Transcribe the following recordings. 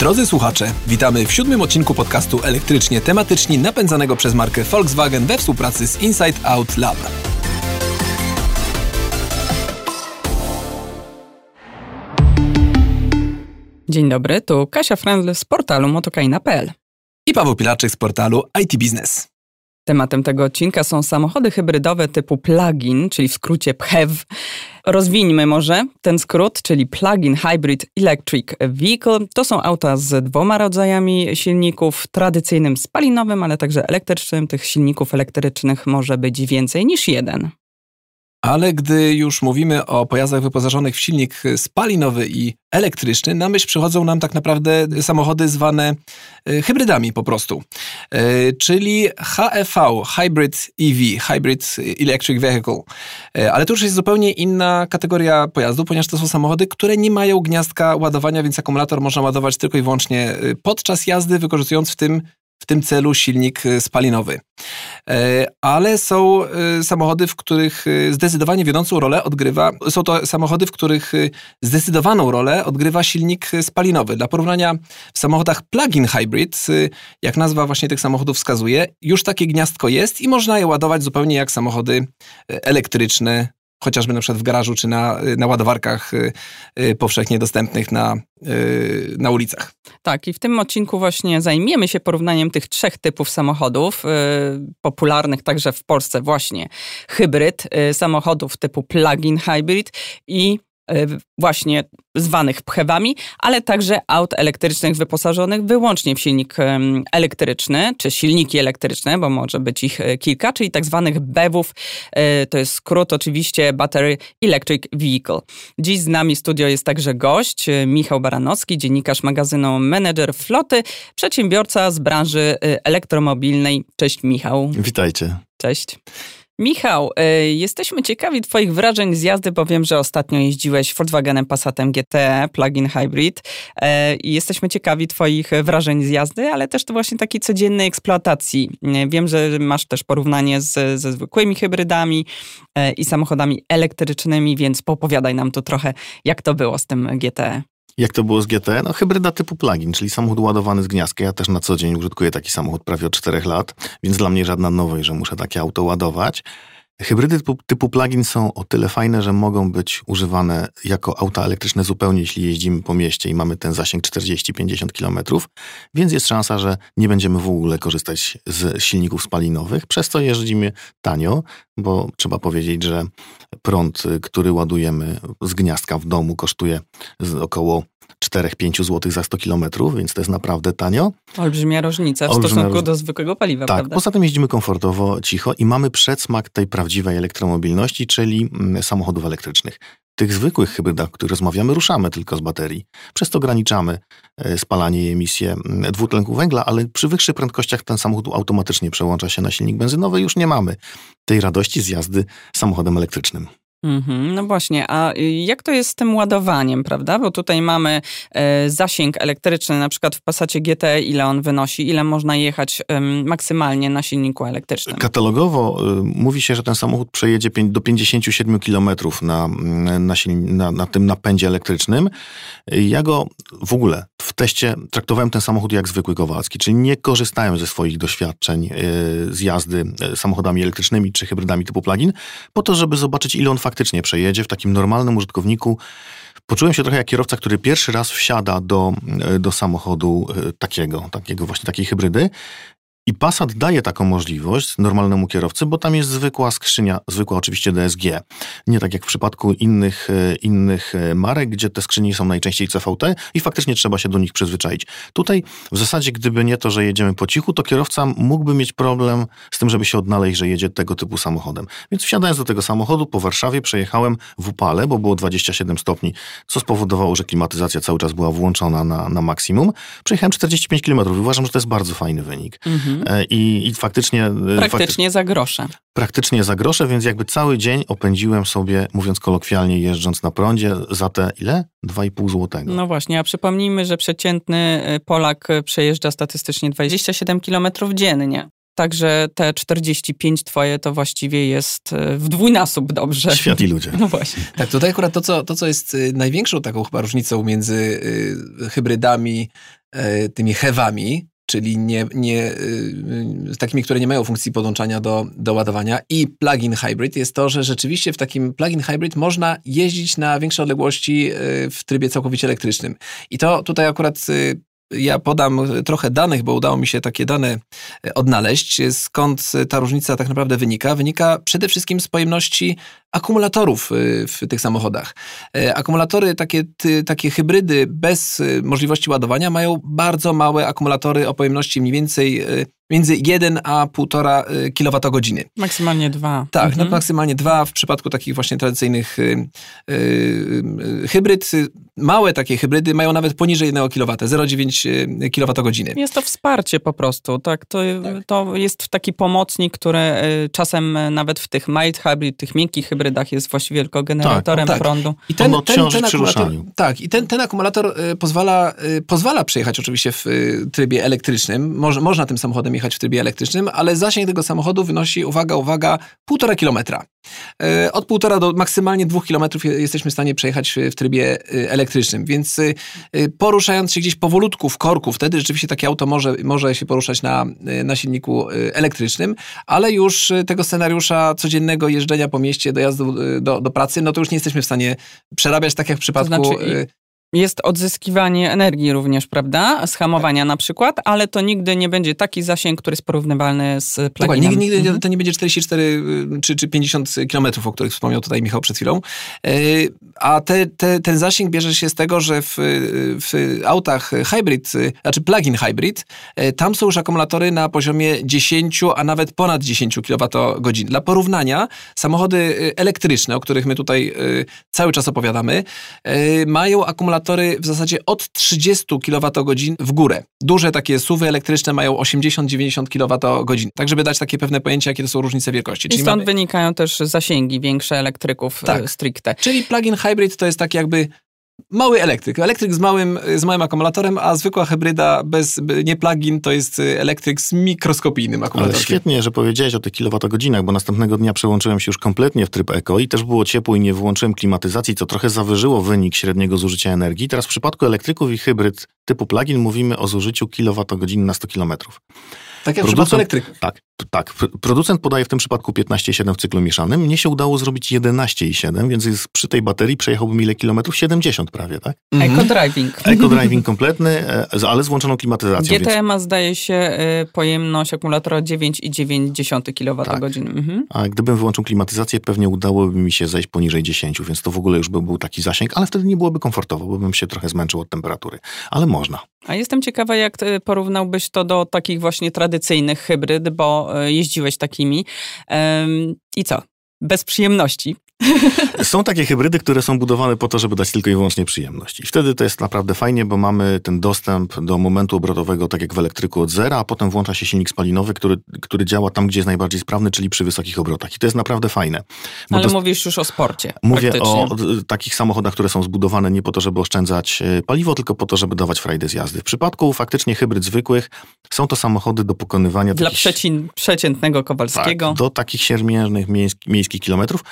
Drodzy słuchacze, witamy w siódmym odcinku podcastu elektrycznie tematyczni napędzanego przez markę Volkswagen we współpracy z Inside Out Lab. Dzień dobry, tu Kasia Frendl z portalu motokaina.pl. I Paweł Pilarczyk z portalu IT Business. Tematem tego odcinka są samochody hybrydowe typu plug-in, czyli w skrócie PHEV. Rozwijmy może ten skrót, czyli Plug-in Hybrid Electric Vehicle. To są auta z dwoma rodzajami silników, tradycyjnym spalinowym, ale także elektrycznym. Tych silników elektrycznych może być więcej niż jeden. Ale gdy już mówimy o pojazdach wyposażonych w silnik spalinowy i elektryczny, na myśl przychodzą nam tak naprawdę samochody zwane e, hybrydami po prostu. E, czyli HEV, Hybrid EV, Hybrid Electric Vehicle. E, ale to już jest zupełnie inna kategoria pojazdu, ponieważ to są samochody, które nie mają gniazdka ładowania, więc akumulator można ładować tylko i wyłącznie podczas jazdy, wykorzystując w tym w tym celu silnik y, spalinowy. E, ale są y, samochody, w których y, zdecydowanie wiodącą rolę odgrywa, są to samochody, w których zdecydowaną rolę odgrywa silnik spalinowy. Dla porównania w samochodach plug-in hybrid, jak nazwa właśnie tych samochodów wskazuje, już takie gniazdko jest i można je ładować zupełnie jak samochody elektryczne, chociażby na przykład w garażu czy na, na ładowarkach y, y, powszechnie dostępnych na, y, na ulicach. Tak, i w tym odcinku właśnie zajmiemy się porównaniem tych trzech typów samochodów, popularnych także w Polsce właśnie hybryd, samochodów typu plug-in hybrid i właśnie zwanych pchewami, ale także aut elektrycznych wyposażonych wyłącznie w silnik elektryczny, czy silniki elektryczne, bo może być ich e, kilka, czyli tak zwanych BEW-ów. E, to jest skrót oczywiście Battery Electric Vehicle. Dziś z nami studio jest także gość, Michał Baranowski, dziennikarz magazynu Manager Floty, przedsiębiorca z branży elektromobilnej. Cześć Michał. Witajcie. Cześć. Michał, y, jesteśmy ciekawi Twoich wrażeń z jazdy, bo wiem, że ostatnio jeździłeś Volkswagenem Passatem GT plug-in hybrid i jesteśmy ciekawi Twoich wrażeń z jazdy, ale też to właśnie takiej codziennej eksploatacji. Wiem, że masz też porównanie z, ze zwykłymi hybrydami i samochodami elektrycznymi, więc popowiadaj nam tu trochę, jak to było z tym GT. Jak to było z GT? No hybryda typu plug-in, czyli samochód ładowany z gniazdka. Ja też na co dzień użytkuję taki samochód prawie od 4 lat, więc dla mnie żadna nowość, że muszę takie auto ładować. Hybrydy typu, typu plug-in są o tyle fajne, że mogą być używane jako auta elektryczne zupełnie, jeśli jeździmy po mieście i mamy ten zasięg 40-50 km, więc jest szansa, że nie będziemy w ogóle korzystać z silników spalinowych, przez co jeździmy tanio, bo trzeba powiedzieć, że prąd, który ładujemy z gniazdka w domu kosztuje około 4-5 zł za 100 km, więc to jest naprawdę tanio. Olbrzymia różnica w Olbrzymia stosunku do zwykłego paliwa, tak, prawda? poza tym jeździmy komfortowo, cicho i mamy przedsmak tej prawdziwej elektromobilności, czyli mm, samochodów elektrycznych. Tych zwykłych hybrydach, o których rozmawiamy, ruszamy tylko z baterii. Przez to ograniczamy e, spalanie i emisję mm, dwutlenku węgla, ale przy wyższych prędkościach ten samochód automatycznie przełącza się na silnik benzynowy. Już nie mamy tej radości z jazdy samochodem elektrycznym. Mm-hmm, no właśnie, a jak to jest z tym ładowaniem, prawda? Bo tutaj mamy e, zasięg elektryczny, na przykład w Passacie GT, ile on wynosi, ile można jechać e, maksymalnie na silniku elektrycznym? Katalogowo y, mówi się, że ten samochód przejedzie pię- do 57 km na, na, na, na tym napędzie elektrycznym. Ja go w ogóle w teście traktowałem ten samochód jak zwykły Kowalski, czyli nie korzystałem ze swoich doświadczeń y, z jazdy y, samochodami elektrycznymi czy hybrydami typu plug-in, po to, żeby zobaczyć, ile on faktycznie faktycznie przejedzie w takim normalnym użytkowniku. Poczułem się trochę jak kierowca, który pierwszy raz wsiada do, e, do samochodu e, takiego, takiego właśnie takiej hybrydy i Passat daje taką możliwość normalnemu kierowcy, bo tam jest zwykła skrzynia, zwykła oczywiście DSG. Nie tak jak w przypadku innych, e, innych e, marek, gdzie te skrzynie są najczęściej CVT i faktycznie trzeba się do nich przyzwyczaić. Tutaj w zasadzie, gdyby nie to, że jedziemy po cichu, to kierowca mógłby mieć problem z tym, żeby się odnaleźć, że jedzie tego typu samochodem. Więc wsiadając do tego samochodu po Warszawie przejechałem w upale, bo było 27 stopni, co spowodowało, że klimatyzacja cały czas była włączona na, na maksimum. Przejechałem 45 km. Uważam, że to jest bardzo fajny wynik. Mhm. E, I, I, faktycznie... E, praktycznie fakty... za grosze. Praktycznie za grosze, więc jakby cały dzień opędziłem sobie, mówiąc kolokwialnie, jeżdżąc na prądzie za te ile? 2,5 złotego. No właśnie, a przypomnijmy, że przeciętny e, Polak przejeżdża statystycznie 27 km dziennie. Także te 45 twoje to właściwie jest w dwójnasób dobrze. Świat i ludzie. No właśnie. Tak, tutaj akurat to co, to, co jest największą taką chyba różnicą między hybrydami tymi hewami, czyli nie, nie, y, takimi, które nie mają funkcji podłączania do, do ładowania i plug-in hybrid jest to, że rzeczywiście w takim plug-in hybrid można jeździć na większe odległości y, w trybie całkowicie elektrycznym. I to tutaj akurat y, ja podam trochę danych, bo udało mi się takie dane odnaleźć. Skąd ta różnica tak naprawdę wynika? Wynika przede wszystkim z pojemności akumulatorów y, w tych samochodach. E, akumulatory, takie, takie hybrydy bez y, możliwości ładowania mają bardzo małe akumulatory o pojemności mniej więcej y, między 1 a 1,5 kWh. Maksymalnie 2. Tak, mhm. no, maksymalnie 2 w przypadku takich właśnie tradycyjnych y, y, hybryd. Małe takie hybrydy mają nawet poniżej 1 kW, 0,9 kWh. Jest to wsparcie po prostu, tak? To, tak. to jest taki pomocnik, który czasem nawet w tych mild hybrid, tych miękkich hybrydach hybrydach jest właściwie tylko generatorem tak, tak. prądu. I ten, ten, ten, ten akumulator, tak, i ten, ten akumulator y, pozwala, y, pozwala przejechać oczywiście w y, trybie elektrycznym. Moż, można tym samochodem jechać w trybie elektrycznym, ale zasięg tego samochodu wynosi, uwaga, uwaga, półtora kilometra. Od półtora do maksymalnie dwóch kilometrów jesteśmy w stanie przejechać w trybie elektrycznym, więc poruszając się gdzieś powolutku w korku, wtedy rzeczywiście takie auto może, może się poruszać na, na silniku elektrycznym, ale już tego scenariusza codziennego jeżdżenia po mieście, dojazdu dojazdu y, do, do pracy, no to już nie jesteśmy w stanie przerabiać tak jak w przypadku... To znaczy, y, jest odzyskiwanie energii również, prawda? Z hamowania tak. na przykład, ale to nigdy nie będzie taki zasięg, który jest porównywalny z pluginem. Dokładnie, nigdy, nigdy mhm. to nie będzie 44 y, czy, czy 50 kilometrów, o których wspomniał tutaj Michał przed chwilą. A te, te, ten zasięg bierze się z tego, że w, w autach hybrid, znaczy plug-in hybrid, tam są już akumulatory na poziomie 10, a nawet ponad 10 kWh. Dla porównania, samochody elektryczne, o których my tutaj cały czas opowiadamy, mają akumulatory w zasadzie od 30 kWh w górę. Duże takie suwy elektryczne mają 80-90 kWh. Tak, żeby dać takie pewne pojęcie, jakie to są różnice wielkości. I stąd mamy... wynikają też zasięgi większe elektryków tak. stricte. Czyli plug-in hybrid to jest taki jakby mały elektryk. Elektryk z małym, z małym akumulatorem, a zwykła hybryda bez, nie plug-in to jest elektryk z mikroskopijnym akumulatorem. Ale świetnie, że powiedziałeś o tych kilowatogodzinach, bo następnego dnia przełączyłem się już kompletnie w tryb eko i też było ciepło i nie wyłączyłem klimatyzacji, co trochę zawyżyło wynik średniego zużycia energii. Teraz w przypadku elektryków i hybryd typu plug-in mówimy o zużyciu kilowatogodzin na 100 kilometrów. Tak jak producent, w elektryku. Tak, tak. Producent podaje w tym przypadku 15,7 w cyklu mieszanym. Mnie się udało zrobić 11,7, więc jest, przy tej baterii przejechałbym ile kilometrów? 70 prawie, tak? Mhm. Eco-driving. Eco-driving kompletny, e, ale z włączoną klimatyzacją. GTM ma zdaje się e, pojemność akumulatora 9,9 kWh. Tak. Mhm. A gdybym wyłączył klimatyzację, pewnie udałoby mi się zejść poniżej 10, więc to w ogóle już by był taki zasięg, ale wtedy nie byłoby komfortowo, bo bym się trochę zmęczył od temperatury. Ale można. A jestem ciekawa, jak porównałbyś to do takich właśnie tradycyjnych hybryd, bo e, jeździłeś takimi. I co? Bez przyjemności. Są takie hybrydy, które są budowane po to, żeby dać tylko i wyłącznie przyjemność. I wtedy to jest naprawdę fajnie, bo mamy ten dostęp do momentu obrotowego, tak jak w elektryku od zera, a potem włącza się silnik spalinowy, który, który działa tam, gdzie jest najbardziej sprawny, czyli przy wysokich obrotach. I to jest naprawdę fajne. Ale mówisz już o sporcie. Mówię o, takich samochodach, które są zbudowane nie po to, żeby oszczędzać e, paliwo, tylko po to, żeby dawać frajdę z jazdy. W przypadku faktycznie hybryd zwykłych są to samochody do pokonywania... Dla takich, przeciętnego Kowalskiego. Tak, do takich siermiernych miejskich kilometrów.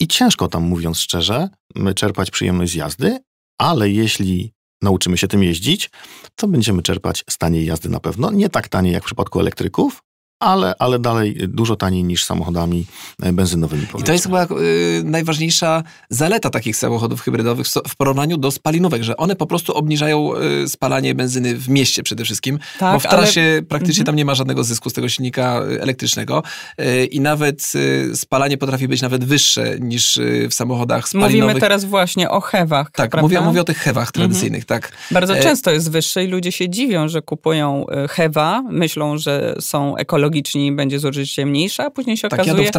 I ciężko tam, mówiąc szczerze, czerpać przyjemność z jazdy, ale jeśli nauczymy się tym jeździć, to będziemy czerpać z taniej jazdy na pewno. Nie tak taniej jak w przypadku elektryków, ale, ale dalej dużo taniej niż samochodami e, benzynowymi. I to jest chyba y, najważniejsza zaleta takich samochodów hybrydowych w porównaniu do spalinówek, że one po prostu obniżają y, spalanie benzyny w mieście przede wszystkim, tak, bo w trasie ale... praktycznie mhm. tam nie ma żadnego zysku z tego silnika elektrycznego y, i nawet spalanie potrafi być nawet wyższe niż w samochodach spalinowych. Mówimy teraz właśnie o hewach, Tak, mówię, mówię o tych hewach mhm. tradycyjnych, mhm. tak. Bardzo często jest wyższe i ludzie się dziwią, że kupują hewa, myślą, że są ekologiczni ekologiczni będzie zużycie mniejsze, a później się tak, okazuje... jadą w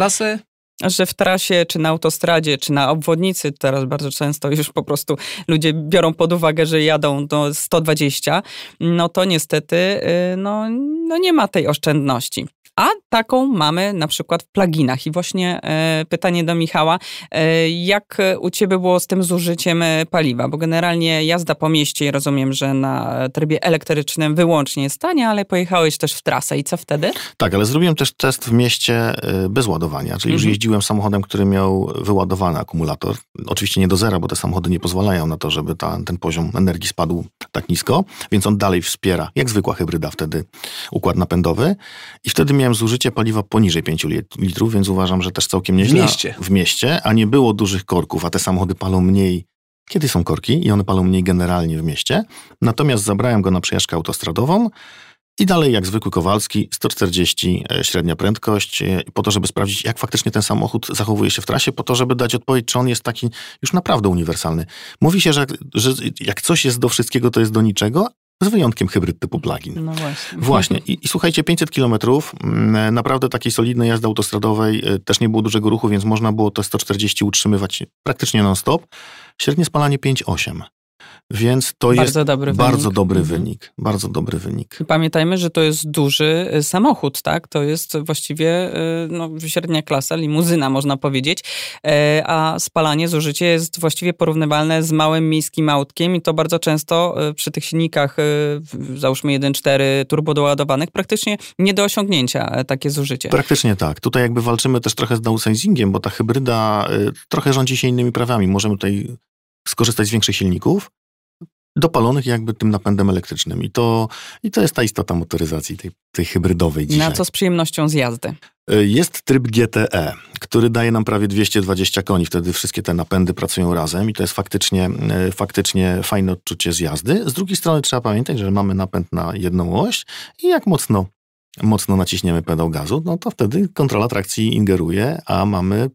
że w trasie, czy na autostradzie, czy na obwodnicy, teraz bardzo często już po prostu ludzie biorą pod uwagę, że jadą do 120, no to niestety y, no, no nie ma tej oszczędności. A taką mamy na przykład w pluginach. I właśnie e, pytanie do Michała, e, jak u Ciebie było z tym zużyciem e, paliwa? Bo generalnie jazda po mieście, rozumiem, że na trybie elektrycznym wyłącznie jest tania, ale pojechałeś też w trasę i co wtedy? Tak, ale zrobiłem też test w mieście bez ładowania, czyli mhm. już jeździłem samochodem, który miał wyładowany akumulator. Oczywiście nie do zera, bo te samochody nie pozwalają na to, żeby ta, ten poziom energii spadł tak nisko, więc on dalej wspiera, jak zwykła hybryda wtedy, układ napędowy. I wtedy miałem zużycie paliwa poniżej 5 litrów, więc uważam, że też całkiem nieźle. W mieście. W mieście, a nie było dużych korków, a te samochody palą mniej kiedy są korki i one palą mniej generalnie w mieście. Natomiast zabrałem go na przejażdżkę autostradową i dalej jak zwykły Kowalski, 140 e, średnia prędkość, e, po to, żeby sprawdzić, jak faktycznie ten samochód zachowuje się w trasie, po to, żeby dać odpowiedź, czy on jest taki już naprawdę uniwersalny. Mówi się, że, że jak coś jest do wszystkiego, to jest do niczego, z wyjątkiem hybryd typu plug-in. No właśnie. Właśnie. I, I, słuchajcie, 500 kilometrów, mm, naprawdę takiej solidnej jazdy autostradowej, e, też nie było dużego ruchu, więc można było te 140 utrzymywać praktycznie non-stop. Średnie spalanie 5,8. Więc to bardzo jest dobry bardzo wynik. dobry mhm. wynik. Bardzo dobry wynik. I pamiętajmy, że to jest duży y, samochód, tak? To jest właściwie y, no, średnia klasa, limuzyna można powiedzieć, e, a spalanie, zużycie jest właściwie porównywalne z małym miejskim autkiem i to bardzo często y, przy tych silnikach, załóżmy 1.4 turbodoładowanych, praktycznie nie do osiągnięcia e, takie zużycie. Praktycznie tak. Tutaj jakby walczymy też trochę z downsizingiem, bo ta hybryda trochę rządzi się innymi prawami. Możemy tutaj skorzystać z większych silników, dopalonych jakby tym napędem elektrycznym. I to, i to jest ta istota motoryzacji tej, tej hybrydowej dzisiaj. Na co z przyjemnością z jazdy? Y, jest tryb GTE, który daje nam prawie 220 koni. Wtedy wszystkie te napędy pracują razem i to jest faktycznie, y, faktycznie fajne odczucie z jazdy. Z drugiej strony trzeba pamiętać, że mamy napęd na jedną oś i jak mocno mocno naciśniemy pedał gazu, no to wtedy kontrola trakcji ingeruje, a mamy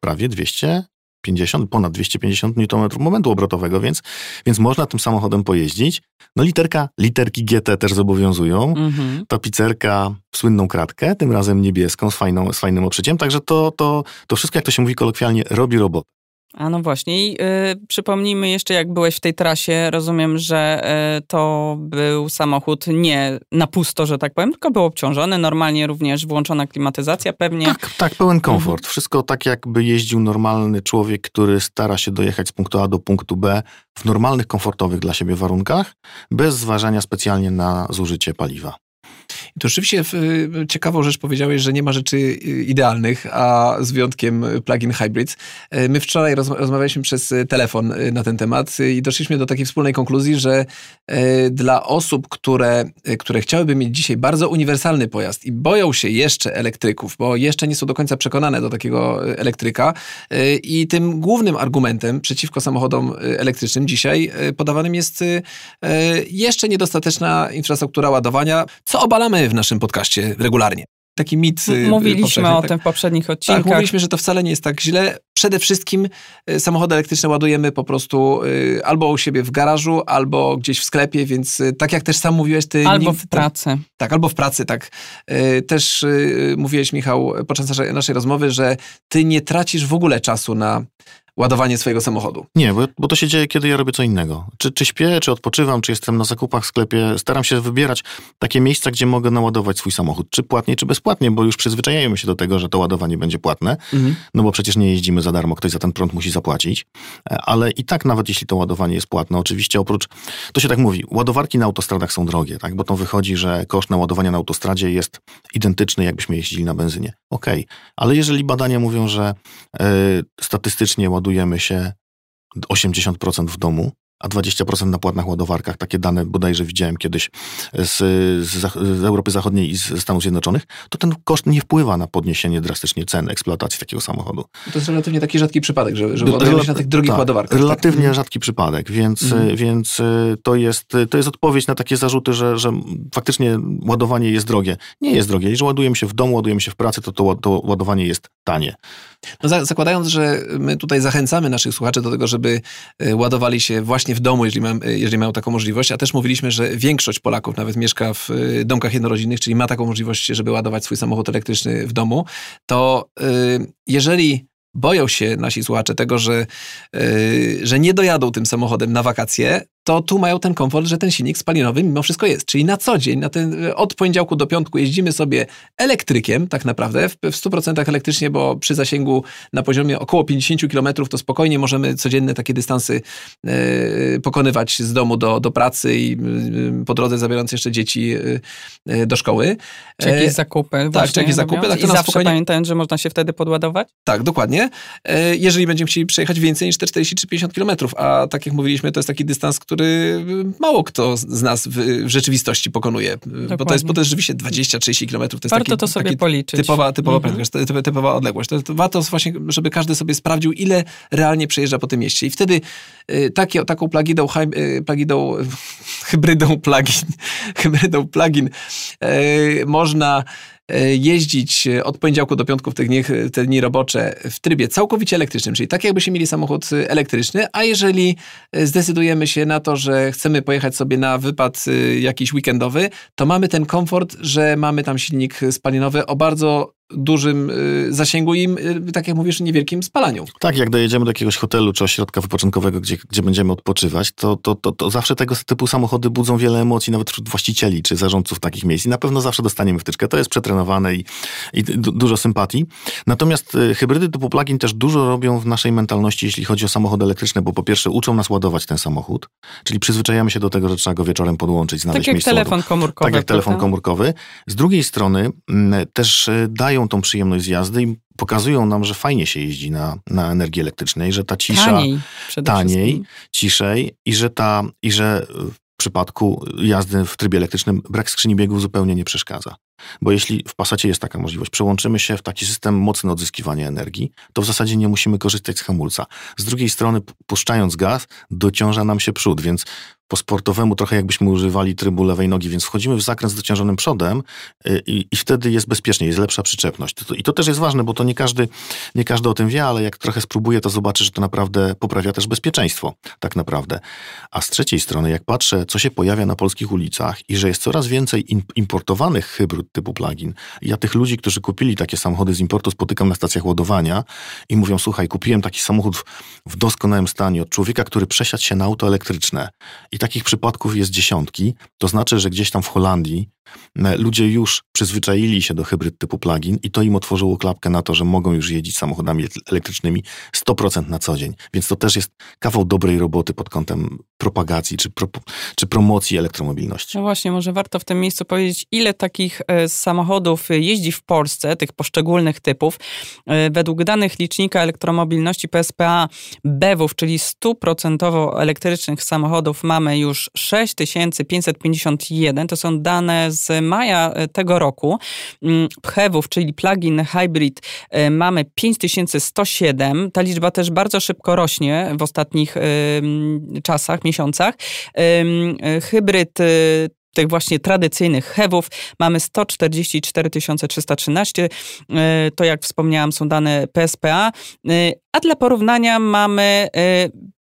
prawie 200 50, ponad 250 Nm momentu obrotowego, więc, więc można tym samochodem pojeździć. No literka, literki GT też zobowiązują. Mhm. Tapicerka w słynną kratkę, tym razem niebieską, z, fajną, z fajnym oprzyciem. Także to, to, to wszystko, jak to się mówi kolokwialnie, robi robotę. A no właśnie. I y, przypomnijmy jeszcze, jak byłeś w tej trasie. Rozumiem, że y, to był samochód nie na pusto, że tak powiem, tylko był obciążony. Normalnie również włączona klimatyzacja pewnie. Tak, tak, pełen komfort. Mhm. Wszystko tak, jakby jeździł normalny człowiek, który stara się dojechać z punktu A do punktu B w normalnych, komfortowych dla siebie warunkach, bez zważania specjalnie na zużycie paliwa. I to rzeczywiście ciekawą rzecz powiedziałeś, że nie ma rzeczy y, idealnych, a z wyjątkiem plug-in hybrids. E, my wczoraj rozmawialiśmy przez telefon y, na ten temat y, i doszliśmy do takiej wspólnej konkluzji, że dla osób, które, które chciałyby mieć dzisiaj bardzo uniwersalny pojazd i boją się jeszcze elektryków, bo jeszcze nie są do końca przekonane do takiego elektryka i tym głównym argumentem przeciwko samochodom elektrycznym dzisiaj podawanym jest jeszcze niedostateczna infrastruktura ładowania, co obalamy w naszym podcaście regularnie. Taki mit. Y, mówiliśmy o tak, tym w poprzednich odcinkach. Tak, mówiliśmy, że to wcale nie jest tak źle. Przede wszystkim y, samochody elektryczne ładujemy po prostu y, albo u siebie w garażu, albo gdzieś w sklepie, więc tak jak też sam mówiłeś, ty... Albo w pracy. Tak, albo w pracy, tak. Też mówiłeś, Michał, podczas naszej rozmowy, że ty nie tracisz w ogóle czasu na ładowanie swojego samochodu. Nie, bo, bo to się dzieje, kiedy ja robię co innego. Czy, czy śpię, czy odpoczywam, czy jestem na zakupach w sklepie. Staram się wybierać takie miejsca, gdzie mogę naładować swój samochód. Czy płatnie, czy bezpłatnie, bo już przyzwyczajajemy się do tego, że to ładowanie będzie płatne. Mhm. No bo przecież nie jeździmy za darmo, ktoś za ten prąd musi zapłacić. E, ale i tak nawet jeśli to ładowanie jest płatne, oczywiście oprócz, to się tak mówi, ładowarki na autostradach są drogie, tak? Bo to wychodzi, że koszt naładowania na autostradzie jest identyczny, jakbyśmy jeździli na benzynie. Okej, okay. ale jeżeli badania mówią, że yy, statystycznie ładuje ładujemy się 80% w domu, a 20% na płatnych ładowarkach. Takie dane bodajże widziałem kiedyś z, z, z, Europy Zachodniej i ze Stanów Zjednoczonych, to ten koszt nie wpływa na podniesienie drastycznie ceny eksploatacji takiego samochodu. To jest relatywnie taki rzadki przypadek, że, że ładujemy się na tych drogich tak, ładowarkach. Tak? Relatywnie tak? rzadki przypadek, więc, mhm. więc y, to, jest, to jest odpowiedź na takie zarzuty, że, że faktycznie ładowanie jest drogie. Nie jest drogie. Jeżeli ładujemy się w domu, ładujemy się w pracy, to to, to ładowanie jest tanie. No, zakładając, że my tutaj zachęcamy naszych słuchaczy do tego, żeby y, ładowali się właśnie właśnie w domu, jeżeli, mam, jeżeli mają taką możliwość, a też mówiliśmy, że większość Polaków nawet mieszka w y, domkach jednorodzinnych, czyli ma taką możliwość, żeby ładować swój samochód elektryczny w domu, to y, jeżeli boją się nasi słuchacze tego, że, yy, że nie dojadą tym samochodem na wakacje, to tu mają ten komfort, że ten silnik spalinowy mimo wszystko jest. Czyli na co dzień, na ten, od poniedziałku do piątku jeździmy sobie elektrykiem, tak naprawdę, w, w 100% elektrycznie, bo przy zasięgu na poziomie około 50 km to spokojnie możemy codzienne takie dystansy yy, pokonywać z domu do, do pracy i yy, po drodze zabierając jeszcze dzieci yy, do szkoły. Czy jakieś zakupy. Tak, czy jakieś zakupy. Tak, I zawsze spokojnie... pamiętając, że można się wtedy podładować? Tak, dokładnie. Jeżeli będziemy chcieli przejechać więcej niż te 40 czy 50 km, a tak jak mówiliśmy, to jest taki dystans, który mało kto z nas w, rzeczywistości pokonuje. Dokładnie. Bo to jest, bo to jest rzeczywiście 20-30 km. To jest Warto taki, to sobie taki policzyć. Typowa, typowa mhm. prędkość, typowa odległość. To, to warto właśnie, żeby każdy sobie sprawdził, ile realnie przejeżdża po tym mieście. I wtedy y, takie, taką plagidą, y, plagidą hybrydą plugin, hybrydą plugin y, można jeździć e, od poniedziałku do piątku w te dni, te dni robocze w trybie całkowicie elektrycznym, czyli tak jakbyśmy mieli samochód elektryczny, a jeżeli e, zdecydujemy się na to, że chcemy pojechać sobie na wypad jakiś weekendowy, to mamy ten komfort, że mamy tam silnik spalinowy o bardzo dużym y, zasięgu i, y, tak jak mówisz, niewielkim spalaniu. Tak, jak dojedziemy do jakiegoś hotelu czy ośrodka wypoczynkowego, gdzie, gdzie będziemy odpoczywać, to, to, to, to zawsze tego typu samochody budzą wiele emocji, nawet wśród właścicieli czy zarządców takich miejsc. I na pewno zawsze dostaniemy wtyczkę. To jest przetrenowane i, i dużo sympatii. Natomiast y, hybrydy typu plug-in też dużo robią w naszej mentalności, jeśli chodzi o samochody elektryczne, bo po pierwsze uczą nas ładować ten samochód, czyli przyzwyczajamy się do tego, że trzeba go wieczorem podłączyć, znaleźć tak jak miejsce telefon komórkowy. Tak jak telefon komórkowy. Z drugiej strony mm, też dają dają tą przyjemność z jazdy i pokazują nam, że fajnie się jeździ na, na energii elektrycznej, że ta cisza taniej, taniej ciszej i że ta i że w przypadku jazdy w trybie elektrycznym brak skrzyni biegów zupełnie nie przeszkadza. Bo jeśli w Passacie jest taka możliwość, przełączymy się w taki system mocny odzyskiwania energii, to w zasadzie nie musimy korzystać z hamulca. Z drugiej strony, puszczając gaz, dociąża nam się przód, więc po sportowemu trochę jakbyśmy używali trybu lewej nogi, więc wchodzimy w zakręt z dociążonym przodem y, i, i wtedy jest bezpiecznie, jest lepsza przyczepność. I to też jest ważne, bo to nie każdy, nie każdy o tym wie, ale jak trochę spróbuje, to zobaczy, że to naprawdę poprawia też bezpieczeństwo, tak naprawdę. A z trzeciej strony, jak patrzę, co się pojawia na polskich ulicach i że jest coraz więcej importowanych hybryd typu plugin. Ja tych ludzi, którzy kupili takie samochody z importu, spotykam na stacjach ładowania i mówią, słuchaj, kupiłem taki samochód w, doskonałym stanie od człowieka, który przesiadł się na auto elektryczne. I takich przypadków jest dziesiątki. To znaczy, że gdzieś tam w Holandii ludzie już przyzwyczaili się do hybryd typu plug-in i to im otworzyło klapkę na to, że mogą już jeździć samochodami elektrycznymi 100% na co dzień. Więc to też jest kawał dobrej roboty pod kątem propagacji czy, pro, czy promocji elektromobilności. No właśnie, może warto w tym miejscu powiedzieć, ile takich e, samochodów jeździ w Polsce, tych poszczególnych typów. E, według danych licznika elektromobilności PSPA BEW-ów, czyli 100% elektrycznych samochodów mamy już 6551. To są dane z maja e, tego roku mm, PHEW-ów, czyli plug-in hybrid, e, mamy 5107. Ta liczba też bardzo szybko rośnie w ostatnich czasach, miesiącach. Hybryd tych właśnie tradycyjnych hewów mamy 144 313. To jak wspomniałam są dane PSPA. A dla porównania mamy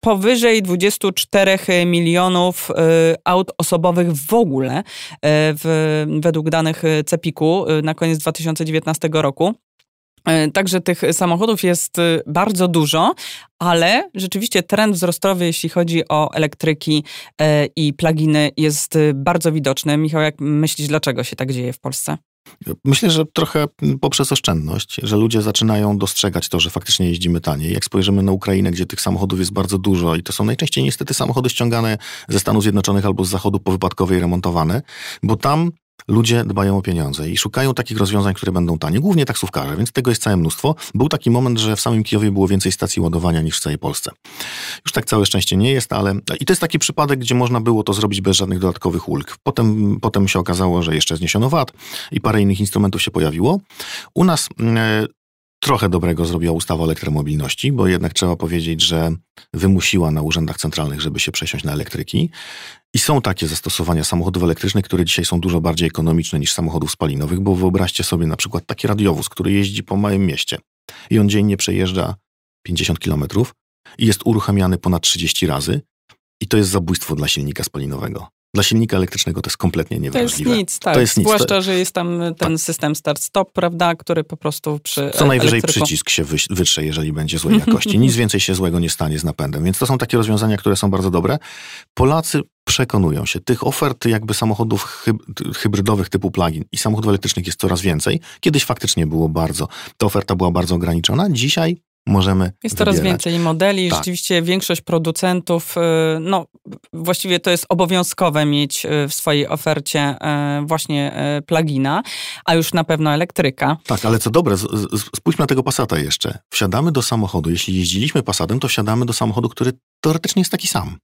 powyżej 24 milionów aut osobowych w ogóle w, według danych Cepiku na koniec 2019 roku. Także tych samochodów jest bardzo dużo, ale rzeczywiście trend wzrostowy, jeśli chodzi o elektryki i pluginy, jest bardzo widoczny. Michał, jak myślisz, dlaczego się tak dzieje w Polsce? Myślę, że trochę poprzez oszczędność, że ludzie zaczynają dostrzegać to, że faktycznie jeździmy taniej. Jak spojrzymy na Ukrainę, gdzie tych samochodów jest bardzo dużo i to są najczęściej niestety samochody ściągane ze Stanów Zjednoczonych albo z Zachodu powypadkowe i remontowane, bo tam ludzie dbają o pieniądze i szukają takich rozwiązań, które będą tanie, głównie taksówkarze, więc tego jest całe mnóstwo. Był taki moment, że w samym Kijowie było więcej stacji ładowania niż w całej Polsce. Już tak całe szczęście nie jest, ale i to jest taki przypadek, gdzie można było to zrobić bez żadnych dodatkowych ulg. Potem, potem się okazało, że jeszcze zniesiono VAT i parę innych instrumentów się pojawiło. U nas e, trochę dobrego zrobiła ustawa o elektromobilności, bo jednak trzeba powiedzieć, że wymusiła na urzędach centralnych, żeby się przesiąść na elektryki. I są takie zastosowania samochodów elektrycznych, które dzisiaj są dużo bardziej ekonomiczne niż samochodów spalinowych, bo wyobraźcie sobie na przykład taki radiowóz, który jeździ po małym mieście i on dziennie przejeżdża 50 kilometrów i jest uruchamiany ponad 30 razy i to jest zabójstwo dla silnika spalinowego. Dla silnika elektrycznego to jest kompletnie niewrażliwe. To jest nic, tak. To jest nic. Zwłaszcza, że jest tam ten tak. system start-stop, prawda, który po prostu przy Co najwyżej elektryku... przycisk się wytrze, jeżeli będzie złej jakości. Nic więcej się złego nie stanie z napędem. Więc to są takie rozwiązania, które są bardzo dobre. Polacy przekonują się. Tych ofert jakby samochodów hybrydowych typu plug-in i samochodów elektrycznych jest coraz więcej. Kiedyś faktycznie było bardzo, ta oferta była bardzo ograniczona. Dzisiaj możemy Jest coraz więcej modeli. Tak. Rzeczywiście większość producentów, y, no właściwie to jest obowiązkowe mieć y, w swojej ofercie y, właśnie plugina, a już na pewno elektryka. Tak, ale co dobre, spójrzmy na tego Passata jeszcze. Wsiadamy do samochodu, jeśli jeździliśmy Passatem, to wsiadamy do samochodu, który teoretycznie jest taki sam.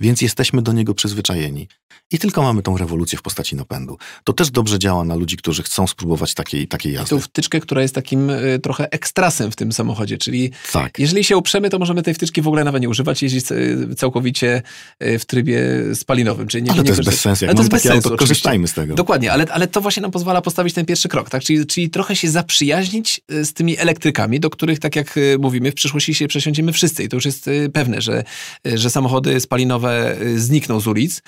Więc jesteśmy do niego przyzwyczajeni. I tylko mamy tą rewolucję w postaci napędu. To też dobrze działa na ludzi, którzy chcą spróbować takiej, takiej jazdy. I tą wtyczkę, która jest takim y, trochę ekstrasem w tym samochodzie, czyli tak. jeżeli się uprzemy, to możemy tej wtyczki w ogóle nawet nie używać, jeździć y, całkowicie y, w trybie spalinowym. Czyli nie, ale nie to jest bez sensu. Jak mamy takie auto, korzystajmy z tego. Dokładnie, ale, ale to właśnie nam pozwala postawić ten pierwszy krok, tak? Czyli, czyli trochę się zaprzyjaźnić z tymi elektrykami, do których, tak jak mówimy, w przyszłości się przesiądziemy wszyscy i to już jest pewne, że, że samochody spalinowe znikną z ulic,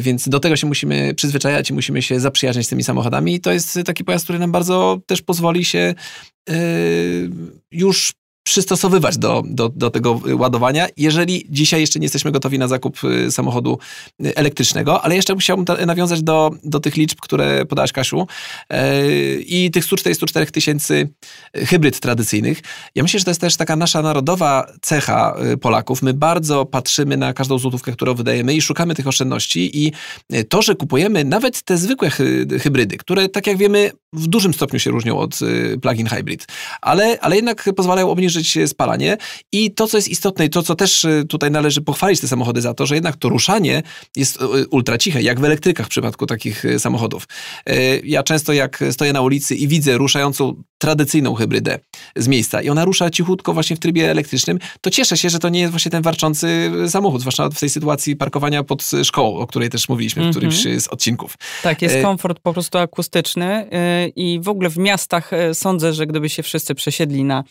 więc do tego się musimy przyzwyczajać i musimy się zaprzyjaźnić z tymi samochodami. I to jest taki pojazd, który nam bardzo też pozwoli się yy, już przystosowywać do, do, do tego ładowania, jeżeli dzisiaj jeszcze nie jesteśmy gotowi na zakup y, samochodu y, elektrycznego, ale jeszcze chciałbym nawiązać do, do tych liczb, które podałaś Kasiu yy, i tych 144 tysięcy hybryd tradycyjnych. Ja myślę, że to jest też taka nasza narodowa cecha y, Polaków. My bardzo patrzymy na każdą złotówkę, którą wydajemy i szukamy tych oszczędności i to, że kupujemy nawet te zwykłe hybrydy, które tak jak wiemy w dużym stopniu się różnią od plug-in hybrid, ale, ale jednak pozwalają obniżyć spalanie. I to, co jest istotne i to, co też y, tutaj należy pochwalić te samochody za to, że jednak to ruszanie jest y, ultra ciche, jak w elektrykach w przypadku takich samochodów. Ja często jak stoję na ulicy i widzę ruszającą tradycyjną hybrydę z miejsca i ona rusza cichutko właśnie w trybie elektrycznym, to cieszę się, że to nie jest właśnie ten warczący samochód, zwłaszcza w tej sytuacji parkowania pod szkołą, o której też mówiliśmy w którymś mm -hmm. z odcinków. Tak, jest komfort po prostu akustyczny i w ogóle w miastach sądzę, że gdyby się wszyscy przesiedli na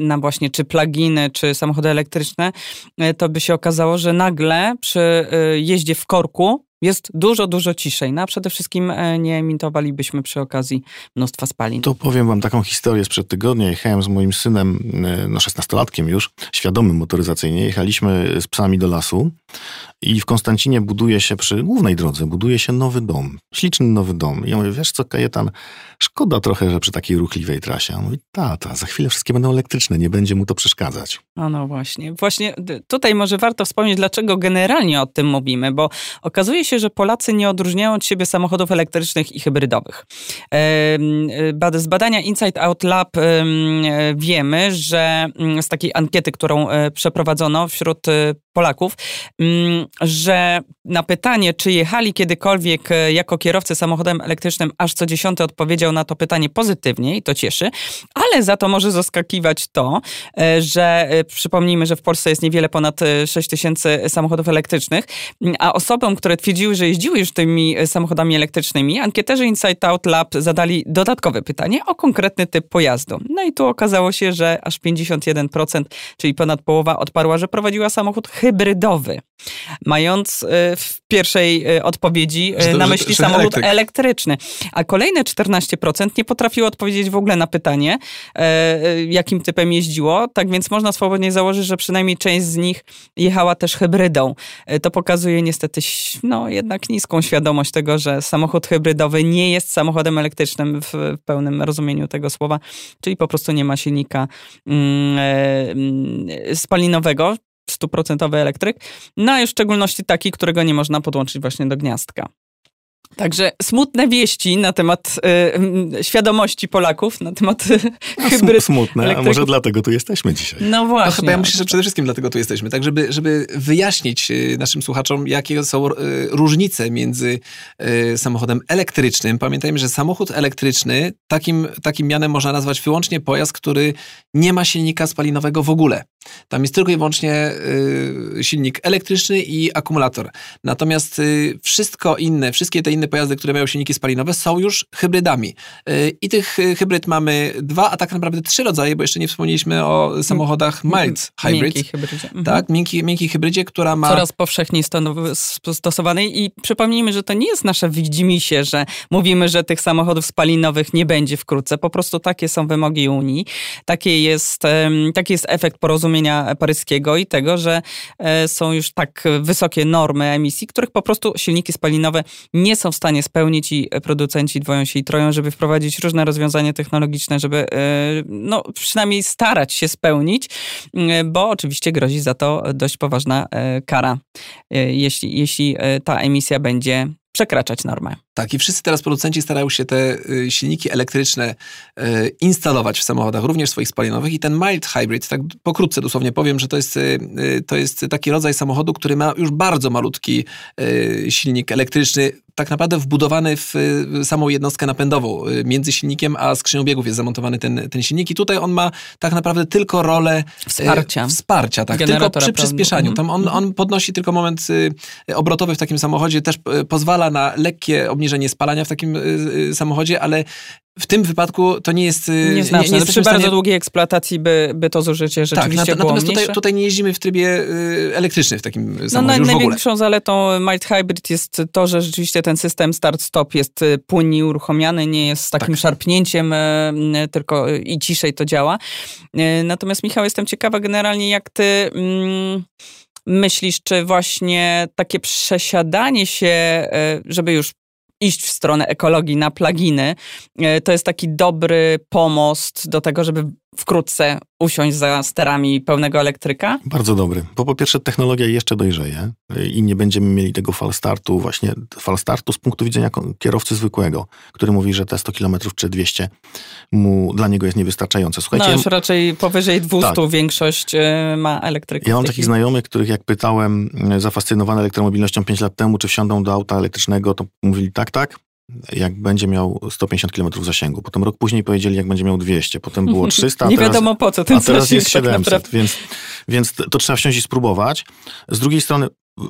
na właśnie czy pluginy, czy samochody elektryczne, e, to by się okazało, że nagle przy e, jeździe w korku jest dużo, dużo ciszej. No a przede wszystkim e, nie emitowalibyśmy przy okazji mnóstwa spalin. To powiem wam taką historię sprzed tygodnia. Jechałem z moim synem, no 16-latkiem już, świadomym motoryzacyjnie. Jechaliśmy z psami do lasu i w Konstancinie buduje się przy głównej drodze, buduje się nowy dom. Śliczny nowy dom. I ja mówię, wiesz co, Kajetan, szkoda trochę, że przy takiej ruchliwej trasie. On mówi, tata, za chwilę wszystkie będą elektryczne, nie będzie mu to przeszkadzać. A no właśnie. Właśnie tutaj może warto wspomnieć, dlaczego generalnie o tym mówimy, bo okazuje się, że Polacy nie odróżniają od siebie samochodów elektrycznych i hybrydowych. Z badania Inside Out Lab wiemy, że mm, z takiej ankiety, którą e, przeprowadzono wśród e, Polaków, mm, że na pytanie, czy jechali kiedykolwiek e, jako kierowcy samochodem elektrycznym, aż co dziesiąty odpowiedział na to pytanie pozytywnie i to cieszy, ale za to może zaskakiwać to, e, że e, przypomnijmy, że w Polsce jest niewiele ponad 6 tysięcy samochodów elektrycznych, a osobom, które twierdziły, że jeździły już tymi samochodami elektrycznymi, ankieterzy Insight Out Lab zadali dodatkowe pytanie o konkretny typ pojazdu. No i tu okazało się, że aż 51%, czyli ponad połowa odparła, że prowadziła samochód hybrydowy, mając y, w pierwszej y, odpowiedzi y, na myśli samochód elektryk. elektryczny. A kolejne 14% nie potrafiło odpowiedzieć w ogóle na pytanie, jakim typem jeździło. Tak więc można swobodnie założyć, że przynajmniej część z nich jechała też hybrydą. To pokazuje niestety no, jednak niską świadomość tego, że samochód hybrydowy nie jest samochodem elektrycznym w, pełnym rozumieniu tego słowa, czyli po prostu nie ma silnika mm, mm, spalinowego, stuprocentowy elektryk, no a w szczególności taki, którego nie można podłączyć właśnie do gniazdka. Także smutne wieści na temat y, świadomości Polaków, na temat no, hybryd. Smutne, elektryków. a może dlatego tu jesteśmy dzisiaj. No właśnie. No, chyba ja myślę, że przede wszystkim dlatego tu jesteśmy, tak żeby, żeby wyjaśnić y, naszym słuchaczom, jakie są y, różnice między samochodem elektrycznym. Pamiętajmy, że samochód elektryczny, takim, takim mianem można nazwać wyłącznie pojazd, który nie ma silnika spalinowego w ogóle. Tam jest tylko i wyłącznie silnik elektryczny i akumulator. Natomiast wszystko inne, wszystkie te inne pojazdy, które mają silniki spalinowe, są już hybrydami. Y, I tych y, hybryd mamy dwa, a tak naprawdę trzy rodzaje, bo jeszcze nie wspomnieliśmy o samochodach mild hybrid. Miękkiej hybrydzie. Mhm. Tak, miękki, miękkiej hybrydzie, która ma... Coraz powszechniej stosowanej i przypomnijmy, że to nie jest nasze widzimisię, że mówimy, że tych samochodów spalinowych nie będzie wkrótce. Po prostu takie są wymogi Unii. Takie jest, taki jest efekt porozumienia paryskiego i tego, że e, są już tak wysokie normy emisji, których po prostu silniki spalinowe nie są w stanie spełnić i producenci dwoją się i troją, żeby wprowadzić różne rozwiązania technologiczne, żeby e, no, przynajmniej starać się spełnić, bo oczywiście grozi za to dość poważna e, kara, jeśli, jeśli ta emisja będzie przekraczać normę. Tak, i wszyscy teraz producenci starają się te y, silniki elektryczne y, instalować w samochodach, również swoich spalinowych. I ten mild hybrid, tak pokrótce dosłownie powiem, że to jest, y, to jest taki rodzaj samochodu, który ma już bardzo malutki silnik elektryczny, tak naprawdę wbudowany w samą jednostkę napędową. Między silnikiem a skrzynią biegów jest zamontowany ten, ten silnik i tutaj on ma tak naprawdę tylko rolę wsparcia. Wsparcia, tak, tylko przy przyspieszaniu. Tam on, mhm. on podnosi tylko moment obrotowy w takim samochodzie, też pozwala na lekkie obniżenie obniżenie spalania w takim y, y, samochodzie, ale w tym wypadku to nie jest... Y, Nieznaczne. Nie, nie przy bardzo długiej eksploatacji by, by to zużycie tak, rzeczywiście tak, było Natomiast tutaj, tutaj, nie jeździmy w trybie elektrycznym w takim no, samochodzie no, Największą zaletą Mild Hybrid jest to, że rzeczywiście ten system start-stop jest płynnie uruchomiony, nie jest z takim tak. szarpnięciem, tylko i ciszej to działa. Natomiast Michał, jestem ciekawa generalnie jak ty... Mm, myślisz, czy właśnie takie przesiadanie się, żeby już iść w stronę ekologii na pluginy, e, to jest taki dobry pomost do tego, żeby wkrótce usiąść za sterami pełnego elektryka? Bardzo dobry, bo po pierwsze technologia jeszcze dojrzeje i nie będziemy mieli tego falstartu, właśnie falstartu z punktu widzenia kierowcy zwykłego, który mówi, że te 100 km czy 200 mu, dla niego jest niewystarczające. Słuchajcie, no już raczej powyżej 200 tak. większość e, ma elektrykę. Ja mam takich znajomych, których jak pytałem, e, zafascynowane elektromobilnością 5 lat temu, czy wsiądą do auta elektrycznego, to mówili tak, tak, jak będzie miał 150 km zasięgu. Potem rok później powiedzieli, jak będzie miał 200. Potem było 300. Nie teraz, wiadomo po co ten A teraz jest 700, tak więc, więc to trzeba wsiąść i spróbować. Z drugiej strony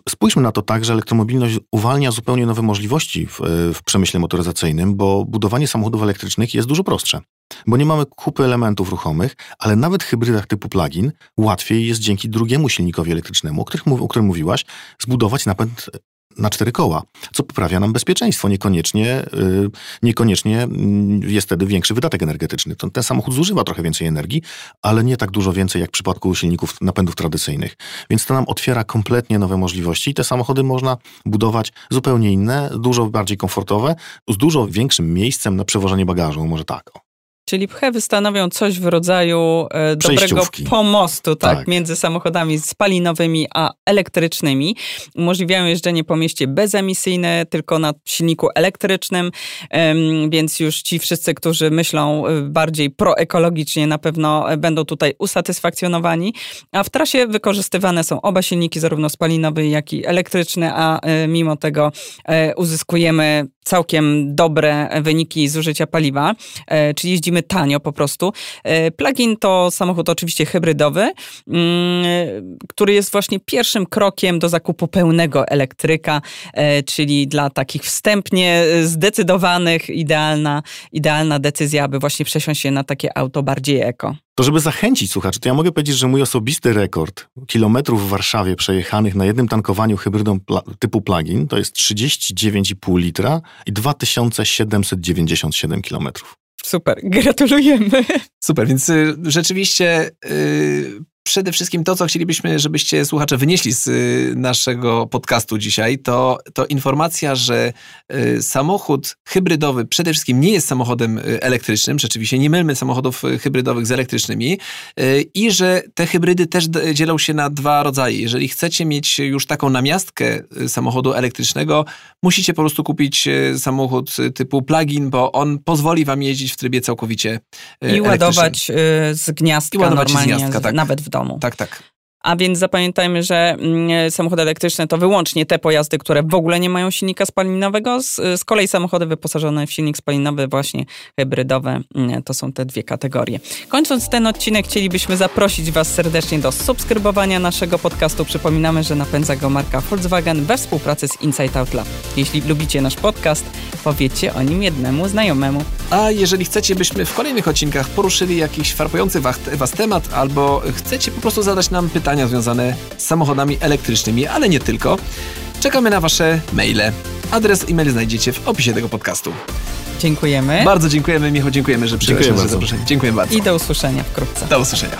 Spójrzmy na to tak, że elektromobilność uwalnia zupełnie nowe możliwości w, w, przemyśle motoryzacyjnym, bo budowanie samochodów elektrycznych jest dużo prostsze. Bo nie mamy kupy elementów ruchomych, ale nawet w hybrydach typu plug-in łatwiej jest dzięki drugiemu silnikowi elektrycznemu, o, których, o którym mówiłaś, zbudować napęd na cztery koła, co poprawia nam bezpieczeństwo. Niekoniecznie, yy, niekoniecznie mm, jest wtedy większy wydatek energetyczny. Ten, ten samochód zużywa trochę więcej energii, ale nie tak dużo więcej jak w przypadku silników napędów tradycyjnych. Więc to nam otwiera kompletnie nowe możliwości i te samochody można budować zupełnie inne, dużo bardziej komfortowe, z dużo większym miejscem na przewożenie bagażu, może tak. Czyli PHEVy stanowią coś w rodzaju e, dobrego pomostu tak, tak, między samochodami spalinowymi a elektrycznymi. Umożliwiają jeżdżenie po mieście bezemisyjne, tylko na silniku elektrycznym, więc już ci wszyscy, którzy myślą e, bardziej proekologicznie na pewno e, będą tutaj usatysfakcjonowani. A w trasie wykorzystywane są oba silniki, zarówno spalinowy, jak i elektryczny, a mimo tego uzyskujemy całkiem dobre wyniki zużycia paliwa, czyli jeździmy jeździmy tanio po prostu. E, plugin to samochód oczywiście hybrydowy, mm, który jest właśnie pierwszym krokiem do zakupu pełnego elektryka, e, czyli dla takich wstępnie zdecydowanych idealna, idealna decyzja, aby właśnie przesiąść się na takie auto bardziej eko. To żeby zachęcić słuchaczy, to ja mogę powiedzieć, że mój osobisty rekord kilometrów w Warszawie przejechanych na jednym tankowaniu hybrydą typu plug-in to jest 39,5 litra i 2797 kilometrów. Super, gratulujemy. Super, więc y, rzeczywiście y, przede wszystkim to, co chcielibyśmy, żebyście słuchacze wynieśli z y, naszego podcastu dzisiaj, to, to informacja, że y, samochód hybrydowy przede wszystkim nie jest samochodem y, elektrycznym, rzeczywiście nie mylmy samochodów hybrydowych z elektrycznymi i że te hybrydy też dzielą się na dwa rodzaje. Jeżeli chcecie mieć już taką namiastkę samochodu elektrycznego, musicie po prostu kupić samochód typu plug-in, bo on pozwoli wam jeździć w trybie całkowicie I ładować z gniazdka I ładować normalnie, z gniazdka, tak. nawet w domu. Tak, tak. A więc zapamiętajmy, że mm, samochody elektryczne to wyłącznie te pojazdy, które w ogóle nie mają silnika spalinowego. Z, z kolei samochody wyposażone w silnik spalinowy, właśnie hybrydowe, mm, to są te dwie kategorie. Kończąc ten odcinek, chcielibyśmy zaprosić Was serdecznie do subskrybowania naszego podcastu. Przypominamy, że napędza go marka Volkswagen we współpracy z Inside Out Lab. Jeśli lubicie nasz podcast, powiedzcie o nim jednemu znajomemu. A jeżeli chcecie, byśmy w kolejnych odcinkach poruszyli jakiś farpujący Was temat, albo chcecie po prostu zadać nam pytanie, pytania związane z samochodami elektrycznymi, ale nie tylko. Czekamy na Wasze maile. Adres e-mail znajdziecie w opisie tego podcastu. Dziękujemy. Bardzo dziękujemy, Michał, dziękujemy, że przyjąłeś nasze zaproszenie. Dziękuję bardzo. I do usłyszenia wkrótce. Do usłyszenia.